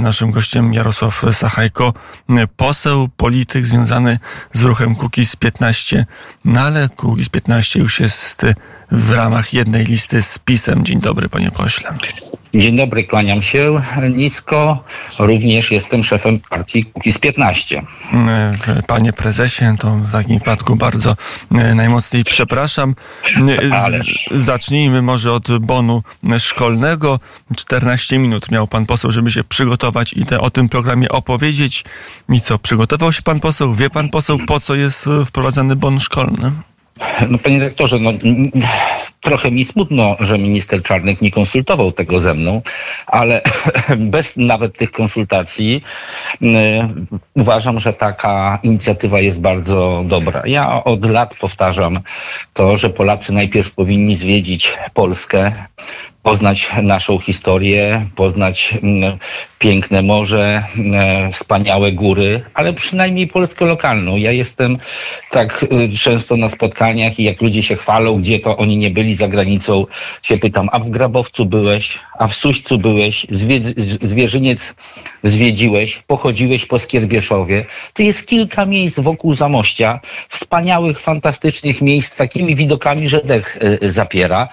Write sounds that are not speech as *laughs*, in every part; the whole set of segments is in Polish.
Naszym gościem Jarosław Sachajko, poseł, polityk związany z ruchem Kukiz 15, no ale Kukiz 15 już jest w ramach jednej listy z PiSem. Dzień dobry, panie pośle. Dzień dobry, kłaniam się nisko. Również jestem szefem partii Kukiz 15. Panie prezesie, to w takim wypadku bardzo e, najmocniej przepraszam. Z, zacznijmy może od bonu szkolnego. 14 minut miał pan poseł, żeby się przygotować i te, o tym programie opowiedzieć. I co, przygotował się pan poseł? Wie pan poseł, po co jest wprowadzany bon szkolny? No panie rektorze, no, trochę mi smutno, że minister Czarnek nie konsultował tego ze mną, ale *laughs* bez nawet tych konsultacji y, uważam, że taka inicjatywa jest bardzo dobra. Ja od lat powtarzam to, że Polacy najpierw powinni zwiedzić Polskę, poznać naszą historię, poznać mm, piękne morze, mm, wspaniałe góry, ale przynajmniej Polskę lokalną. Ja jestem tak y, często na spotkaniach i jak ludzie się chwalą, gdzie to oni nie byli za granicą, się pytam, a w Grabowcu byłeś, a w Suścu byłeś, Zwierzyniec zwiedziłeś, pochodziłeś po Skierbieszowie. To jest kilka miejsc wokół Zamościa, wspaniałych, fantastycznych miejsc, takimi widokami, że dech y, zapiera.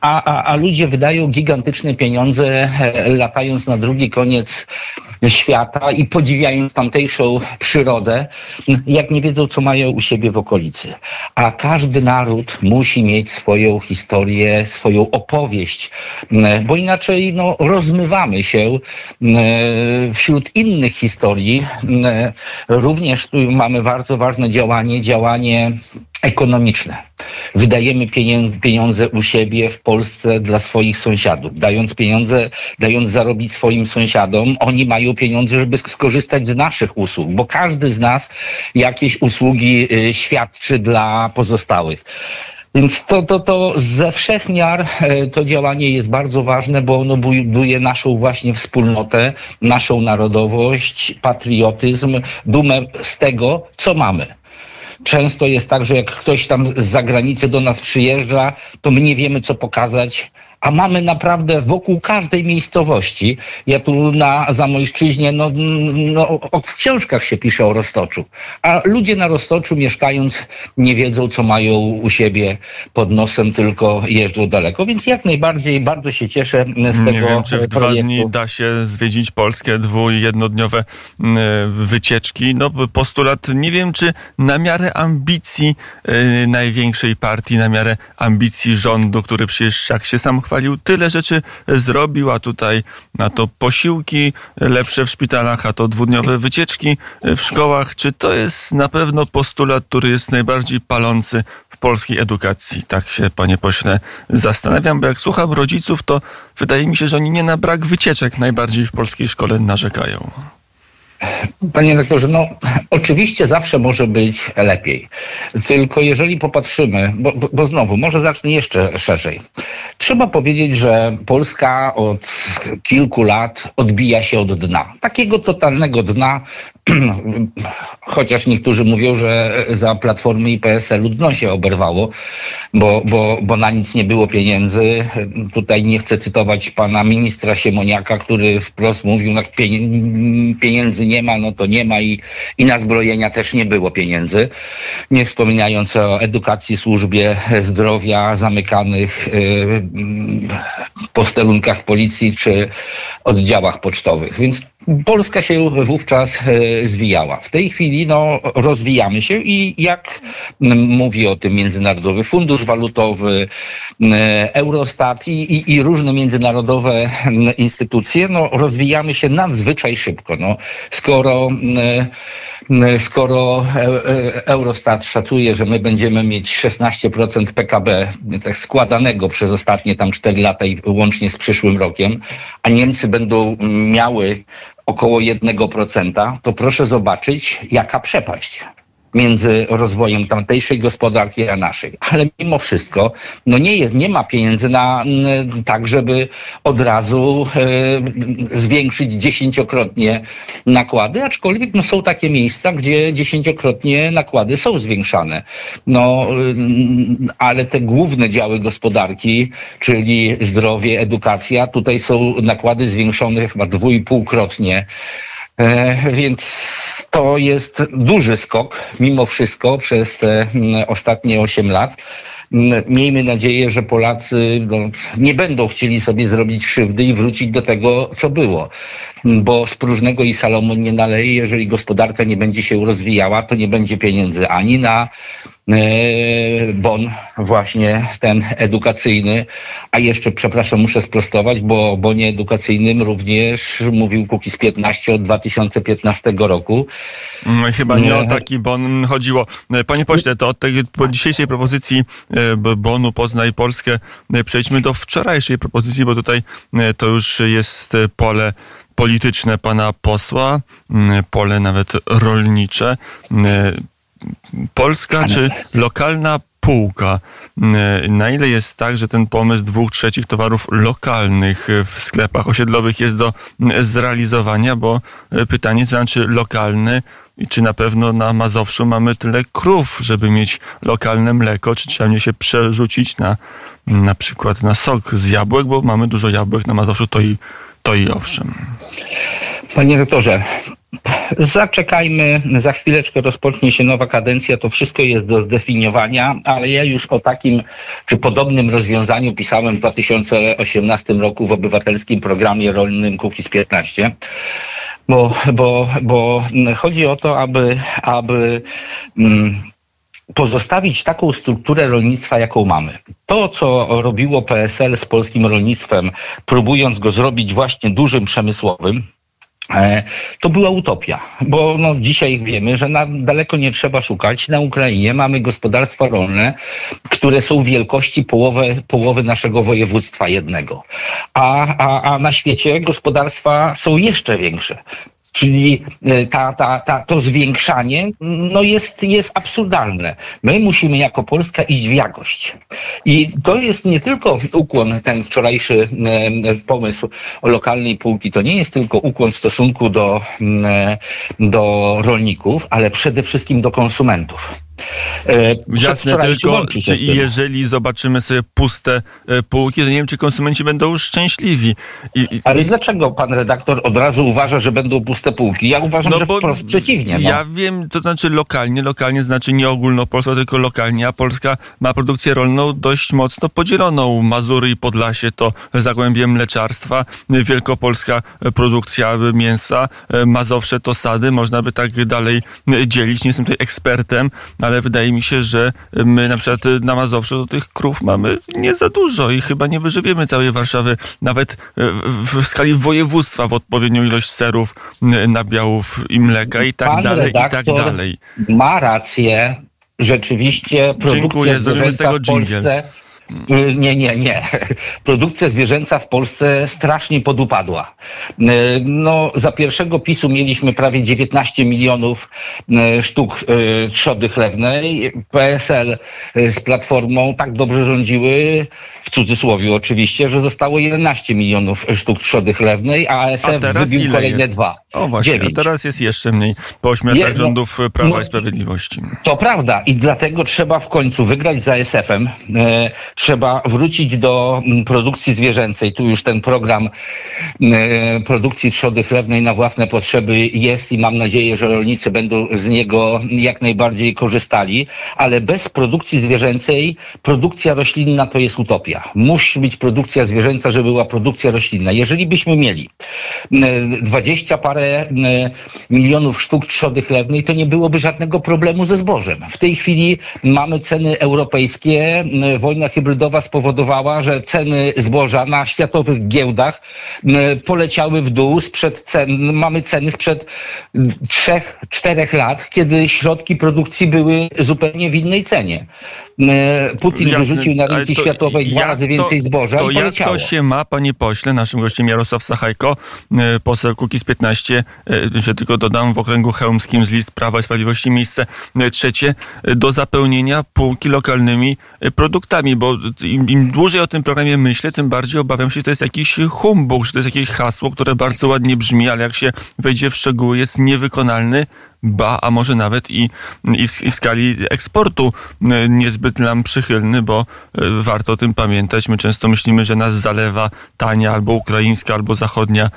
A, a, a ludzie wydają gigantyczne pieniądze, e, latając na drugi koniec świata i podziwiając tamtejszą przyrodę, jak nie wiedzą, co mają u siebie w okolicy. A każdy naród musi mieć swoją historię, swoją opowieść, bo inaczej no, rozmywamy się wśród innych historii. Również tu mamy bardzo ważne działanie, działanie ekonomiczne. Wydajemy pieniądze u siebie w Polsce dla swoich sąsiadów. Dając pieniądze, dając zarobić swoim sąsiadom, oni mają pieniądze, żeby skorzystać z naszych usług, bo każdy z nas jakieś usługi y, świadczy dla pozostałych. Więc to, to, to ze wszech miar e, to działanie jest bardzo ważne, bo ono buduje naszą właśnie wspólnotę, naszą narodowość, patriotyzm, dumę z tego, co mamy. Często jest tak, że jak ktoś tam z zagranicy do nas przyjeżdża, to my nie wiemy, co pokazać, a mamy naprawdę wokół każdej miejscowości. Ja tu na Zamojszczyźnie, no, no o książkach się pisze o Roztoczu, a ludzie na Roztoczu mieszkając nie wiedzą, co mają u siebie pod nosem, tylko jeżdżą daleko, więc jak najbardziej bardzo się cieszę z tego Nie wiem, czy w dwa dni da się zwiedzić Polskę, dwu jednodniowe wycieczki. No postulat, nie wiem, czy na miarę ambicji y, największej partii, na miarę ambicji rządu, który przecież jak się sam chwali, pochwalił, tyle rzeczy zrobił, a tutaj na to posiłki lepsze w szpitalach, a to dwudniowe wycieczki w szkołach. Czy to jest na pewno postulat, który jest najbardziej palący w polskiej edukacji? Tak się, panie pośle, zastanawiam, bo jak słucham rodziców, to wydaje mi się, że oni nie na brak wycieczek najbardziej w polskiej szkole narzekają. Panie doktorze, no oczywiście zawsze może być lepiej. Tylko jeżeli popatrzymy, bo, bo, znowu, może zacznę jeszcze szerzej. Trzeba powiedzieć, że Polska od kilku lat odbija się od dna. Takiego totalnego dna, *clears throat* chociaż niektórzy mówią, że za Platformy i PSL-u dno się oberwało, bo, bo, bo na nic nie było pieniędzy. Tutaj nie chcę cytować pana ministra Siemoniaka, który wprost mówił, no pieniędzy nie ma, no to nie ma i, i na zbrojenia też nie było pieniędzy. Nie wspominając o edukacji, służbie zdrowia, zamykanych y, posterunkach policji czy oddziałach pocztowych. Więc Polska się wówczas e, zwijała. W tej chwili no, rozwijamy się i jak mówi o tym Międzynarodowy Fundusz Walutowy, Eurostat i, i, różne międzynarodowe instytucje, no, rozwijamy się nadzwyczaj szybko. No, skoro skoro e, e, Eurostat szacuje, że my będziemy mieć 16% PKB tak składanego przez ostatnie tam 4 lata i łącznie z przyszłym rokiem, a Niemcy będą miały około 1%, to proszę zobaczyć, jaka przepaść. Między rozwojem tamtejszej gospodarki a naszej. Ale mimo wszystko, no nie, jest, nie ma pieniędzy na tak, żeby od razu e, zwiększyć dziesięciokrotnie nakłady, aczkolwiek no, są takie miejsca, gdzie dziesięciokrotnie nakłady są zwiększane. No, ale te główne działy gospodarki, czyli zdrowie, edukacja, tutaj są nakłady zwiększone chyba dwójpółkrotnie. E, więc to jest duży skok, mimo wszystko, przez te ostatnie 8 lat. Miejmy nadzieję, że Polacy no, nie będą chcieli sobie zrobić krzywdy i wrócić do tego, co było. Bo z próżnego i Salomon nie naleje. Jeżeli gospodarka nie będzie się rozwijała, to nie będzie pieniędzy ani na E, bon właśnie ten edukacyjny, a jeszcze, przepraszam, muszę sprostować, bo o bonie edukacyjnym również mówił Kukiz 15 od 2015 roku. No chyba nie o taki bon chodziło. E, panie pośle, to od tej po dzisiejszej propozycji e, bonu Poznaj Polskę przejdźmy do wczorajszej propozycji, bo tutaj to już jest pole polityczne pana posła, pole nawet rolnicze. Polska czy lokalna półka. Na ile jest tak, że ten pomysł dwóch trzecich towarów lokalnych w sklepach osiedlowych jest do zrealizowania, bo pytanie, co znaczy lokalny i czy na pewno na Mazowszu mamy tyle krów, żeby mieć lokalne mleko, czy trzeba mnie się przerzucić na na przykład na sok z jabłek, bo mamy dużo jabłek na Mazowszu, to i, to i owszem. Panie rektorze, Zaczekajmy, za chwileczkę rozpocznie się nowa kadencja, to wszystko jest do zdefiniowania, ale ja już o takim czy podobnym rozwiązaniu pisałem w 2018 roku w obywatelskim programie rolnym Kukiz 15. Bo, bo, bo chodzi o to, aby, aby mm, pozostawić taką strukturę rolnictwa, jaką mamy. To, co robiło PSL z polskim rolnictwem, próbując go zrobić właśnie dużym przemysłowym, to była utopia, bo no, dzisiaj wiemy, że na, daleko nie trzeba szukać. Na Ukrainie mamy gospodarstwa rolne, które są wielkości połowy, połowy naszego województwa jednego, a, a, a na świecie gospodarstwa są jeszcze większe. Czyli e, ta, ta, ta, to zwiększanie no jest, jest absurdalne. My musimy jako Polska iść w jakość. I to jest nie tylko ukłon, ten wczorajszy e, pomysł o lokalnej półki, to nie jest tylko ukłon w stosunku do, e, do rolników, ale przede wszystkim do konsumentów. E, Jasne, tylko czy jeżeli zobaczymy sobie puste e, półki, to nie wiem, czy konsumenci będą szczęśliwi. I, i, Ale dlaczego pan redaktor od razu uważa, że będą puste półki? Ja uważam, no że wprost przeciwnie. No. Ja wiem, to znaczy lokalnie, lokalnie znaczy nie ogólnopolsko, tylko lokalnie, a Polska ma produkcję rolną dość mocno podzieloną. Mazury i Podlasie to zagłębie mleczarstwa, Wielkopolska produkcja mięsa, Mazowsze to sady, można by tak dalej dzielić. Nie jestem tutaj ekspertem, ale wydaje mi się, że my na przykład na Mazowszu do tych krów mamy nie za dużo i chyba nie wyżywiemy całej Warszawy, nawet w skali województwa w odpowiednią ilość serów, nabiałów i mleka i tak Pan dalej, i tak dalej. Ma rację, rzeczywiście produkcja Dziękuję, zwierzęca w Polsce... Dżingiel Y, nie, nie, nie. *laughs* Produkcja zwierzęca w Polsce strasznie podupadła. Y, no, za pierwszego PiSu mieliśmy prawie 19 milionów y, sztuk trzody chlewnej. PSL z Platformą tak dobrze rządziły, w cudzysłowie oczywiście, że zostało 11 milionów sztuk trzody chlewnej, a ASF a wybił kolejne jest? dwa. O właśnie, 9. a teraz jest jeszcze mniej po 8 latach no, rządów Prawa no, i Sprawiedliwości. To prawda i dlatego trzeba w końcu wygrać z ASF-em trzeba wrócić do mm, produkcji zwierzęcej. Tu już ten program mm, produkcji trzody chlewnej na własne potrzeby jest i mam nadzieję, że rolnicy będą z niego jak najbardziej korzystali, ale bez produkcji zwierzęcej produkcja roślinna to jest utopia. Musi być produkcja zwierzęca, żeby była produkcja roślinna. Jeżeli byśmy mieli mm, dwadzieścia parę milionów sztuk trzody chlewnej, to nie byłoby żadnego problemu ze zbożem. W tej chwili mamy ceny europejskie, wojna chyba hybrydowa spowodowała, że ceny zboża na światowych giełdach poleciały w dół sprzed cen, mamy ceny sprzed trzech, czterech lat, kiedy środki produkcji były zupełnie w innej cenie. Putin Jasne, wyrzucił na rynki światowe dwa razy więcej zboża to i poleciało. jak to się ma, panie pośle, naszym gościem Jarosław Sachajko, poseł Kukiz 15, że tylko dodam w okręgu chełmskim z list Prawa i Sprawiedliwości miejsce trzecie do zapełnienia półki lokalnymi produktami, bo im, im dłużej o tym programie myślę, tym bardziej obawiam się, że to jest jakiś humbug, że to jest jakieś hasło, które bardzo ładnie brzmi, ale jak się wejdzie w szczegóły, jest niewykonalny, ba, a może nawet i, i, w, i w skali eksportu niezbyt nam przychylny, bo e, warto o tym pamiętać. My często myślimy, że nas zalewa tania albo ukraińska, albo zachodnia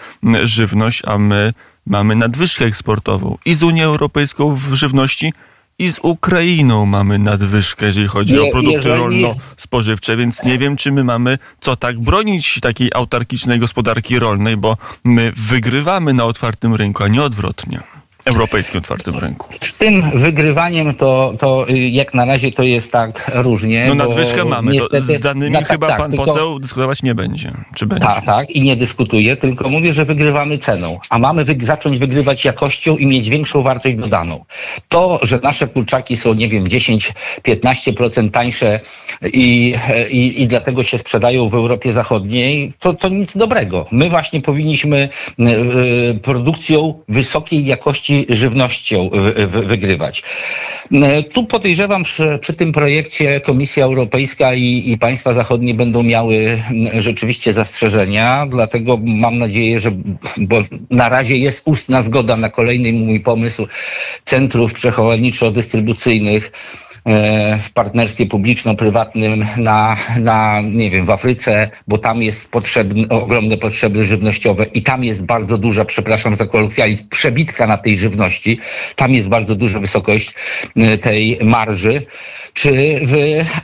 żywność, a my mamy nadwyżkę eksportową i z Unią Europejską w żywności, i z Ukrainą mamy nadwyżkę, jeżeli chodzi Je, o produkty rolno-spożywcze, więc nie wiem, czy my mamy co tak bronić takiej autarkicznej gospodarki rolnej, bo my wygrywamy na otwartym rynku, a nie odwrotnie europejskim otwartym rynku. Z tym wygrywaniem to, to jak na razie to jest tak różnie. No nadwyżkę mamy. Niestety, z danymi no, tak, chyba tak, pan tylko, poseł dyskutować nie będzie. Czy będzie? Tak, tak i nie dyskutuje, tylko mówię, że wygrywamy ceną, a mamy wy zacząć wygrywać jakością i mieć większą wartość dodaną. To, że nasze kurczaki są, nie wiem, 10-15% tańsze i, i, i dlatego się sprzedają w Europie Zachodniej, to, to nic dobrego. My właśnie powinniśmy y, y, produkcją wysokiej jakości żywnością wygrywać. E, tu podejrzewam, że przy tym projekcie Komisja Europejska i, i państwa zachodnie będą miały rzeczywiście zastrzeżenia, dlatego mam nadzieję, że bo na razie jest ustna zgoda na kolejny mój pomysł centrów przechowalniczo-dystrybucyjnych, w partnerstwie publiczno-prywatnym na, na, nie wiem, w Afryce, bo tam jest potrzebny, ogromne potrzeby żywnościowe i tam jest bardzo duża, przepraszam za kolokwializm, przebitka na tej żywności. Tam jest bardzo duża wysokość e, tej marży czy w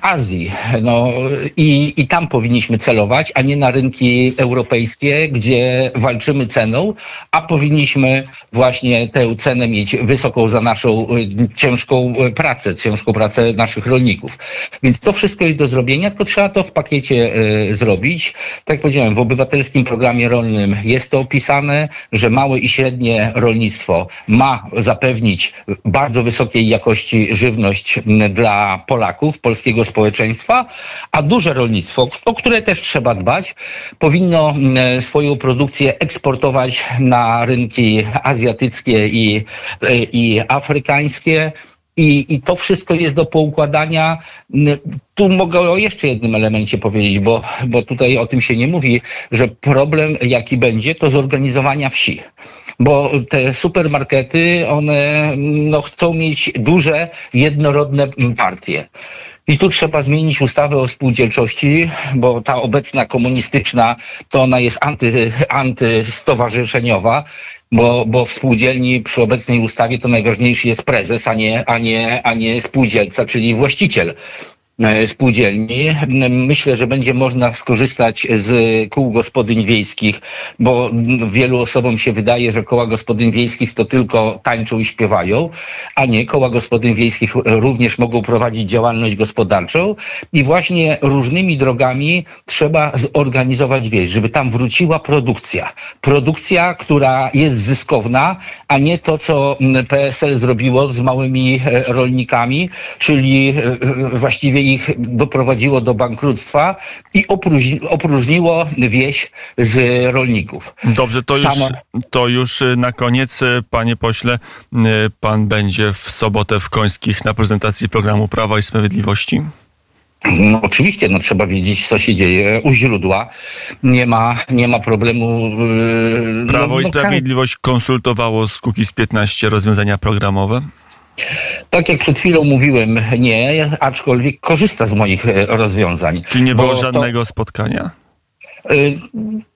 Azji. No, i, I tam powinniśmy celować, a nie na rynki europejskie, gdzie walczymy ceną, a powinniśmy właśnie tę cenę mieć wysoką za naszą y, ciężką pracę, ciężką pracę naszych rolników. Więc to wszystko jest do zrobienia, tylko trzeba to w pakiecie y, zrobić. Tak jak powiedziałem, w obywatelskim programie rolnym jest to opisane, że małe i średnie rolnictwo ma zapewnić bardzo wysokiej jakości żywność dla Polaków, polskiego społeczeństwa, a duże rolnictwo, o które też trzeba dbać, powinno swoją produkcję eksportować na rynki azjatyckie i, i afrykańskie. I, I to wszystko jest do poukładania. Tu mogę o jeszcze jednym elemencie powiedzieć, bo, bo tutaj o tym się nie mówi, że problem jaki będzie, to zorganizowania wsi bo te supermarkety, one no, chcą mieć duże, jednorodne partie. I tu trzeba zmienić ustawę o spółdzielczości, bo ta obecna komunistyczna, to ona jest anty, antystowarzyszeniowa, bo, bo w spółdzielni przy obecnej ustawie to najważniejszy jest prezes, a nie, a nie, a nie spółdzielca, czyli właściciel. E, spółdzielni. Myślę, że będzie można skorzystać z kół gospodyń wiejskich, bo wielu osobom się wydaje, że koła gospodyń wiejskich to tylko tańczą i śpiewają, a nie koła gospodyń wiejskich również mogą prowadzić działalność gospodarczą i właśnie różnymi drogami trzeba zorganizować wieś, żeby tam wróciła produkcja. Produkcja, która jest zyskowna, a nie to, co PSL zrobiło z małymi e, rolnikami, czyli e, właściwie ich doprowadziło do bankructwa i opróżniło wieś z rolników. Dobrze, to już, to już y, na koniec, y, panie pośle, y, pan będzie w sobotę w Końskich na prezentacji programu Prawa i Sprawiedliwości? No, oczywiście, no, trzeba wiedzieć, co się dzieje u źródła. Nie ma, nie ma problemu. Prawo no, i no, Sprawiedliwość konsultowało z Kukiz 15 rozwiązania programowe? Tak jak przed chwilą mówiłem, nie, aczkolwiek korzysta z moich e, rozwiązań. Czyli nie było żadnego to... spotkania? Y,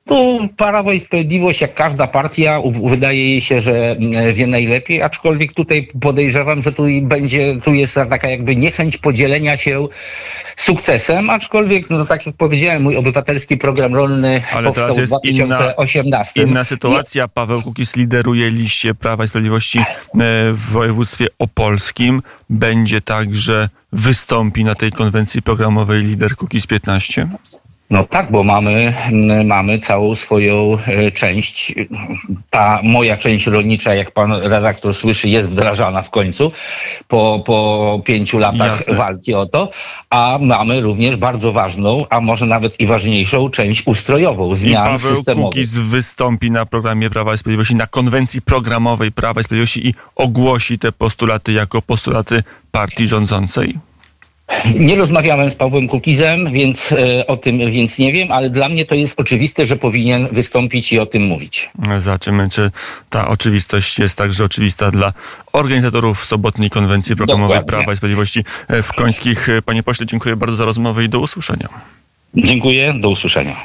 Tu Prawo i Sprawiedliwość, jak każda partia, wydaje jej się, że mm, wie najlepiej, aczkolwiek tutaj podejrzewam, że tu będzie, tu jest taka jakby niechęć podzielenia się sukcesem, aczkolwiek, no tak jak powiedziałem, mój obywatelski program rolny Ale powstał teraz w jest inna- 2018. Inna sytuacja. Paweł Kukiz lideruje liście Prawa i Sprawiedliwości e, w województwie opolskim. Będzie tak, że wystąpi na tej konwencji programowej lider Kukiz 15? No tak, bo mamy, mm, mamy całą swoją e, część. Ta moja część rolnicza, jak pan redaktor słyszy, jest wdrażana w końcu po, po pięciu latach Jasne. walki o to. A mamy również bardzo ważną, a może nawet i ważniejszą część ustrojową, I zmian Paweł systemowych. Kukiz wystąpi na programie Prawa i Sprawiedliwości, na konwencji programowej Prawa i Sprawiedliwości i ogłosi te postulaty jako postulaty partii rządzącej. Nie rozmawiałem z Pawłem Kukizem, więc e, o tym więc nie wiem, ale dla mnie to jest oczywiste, że powinien wystąpić i o tym mówić. Zobaczymy, czy ta oczywistość jest także oczywista dla organizatorów sobotniej konwencji programowej Dokładnie. Prawa i Sprawiedliwości w Końskich. Panie pośle, dziękuję bardzo za rozmowę i do usłyszenia. Dziękuję, do usłyszenia.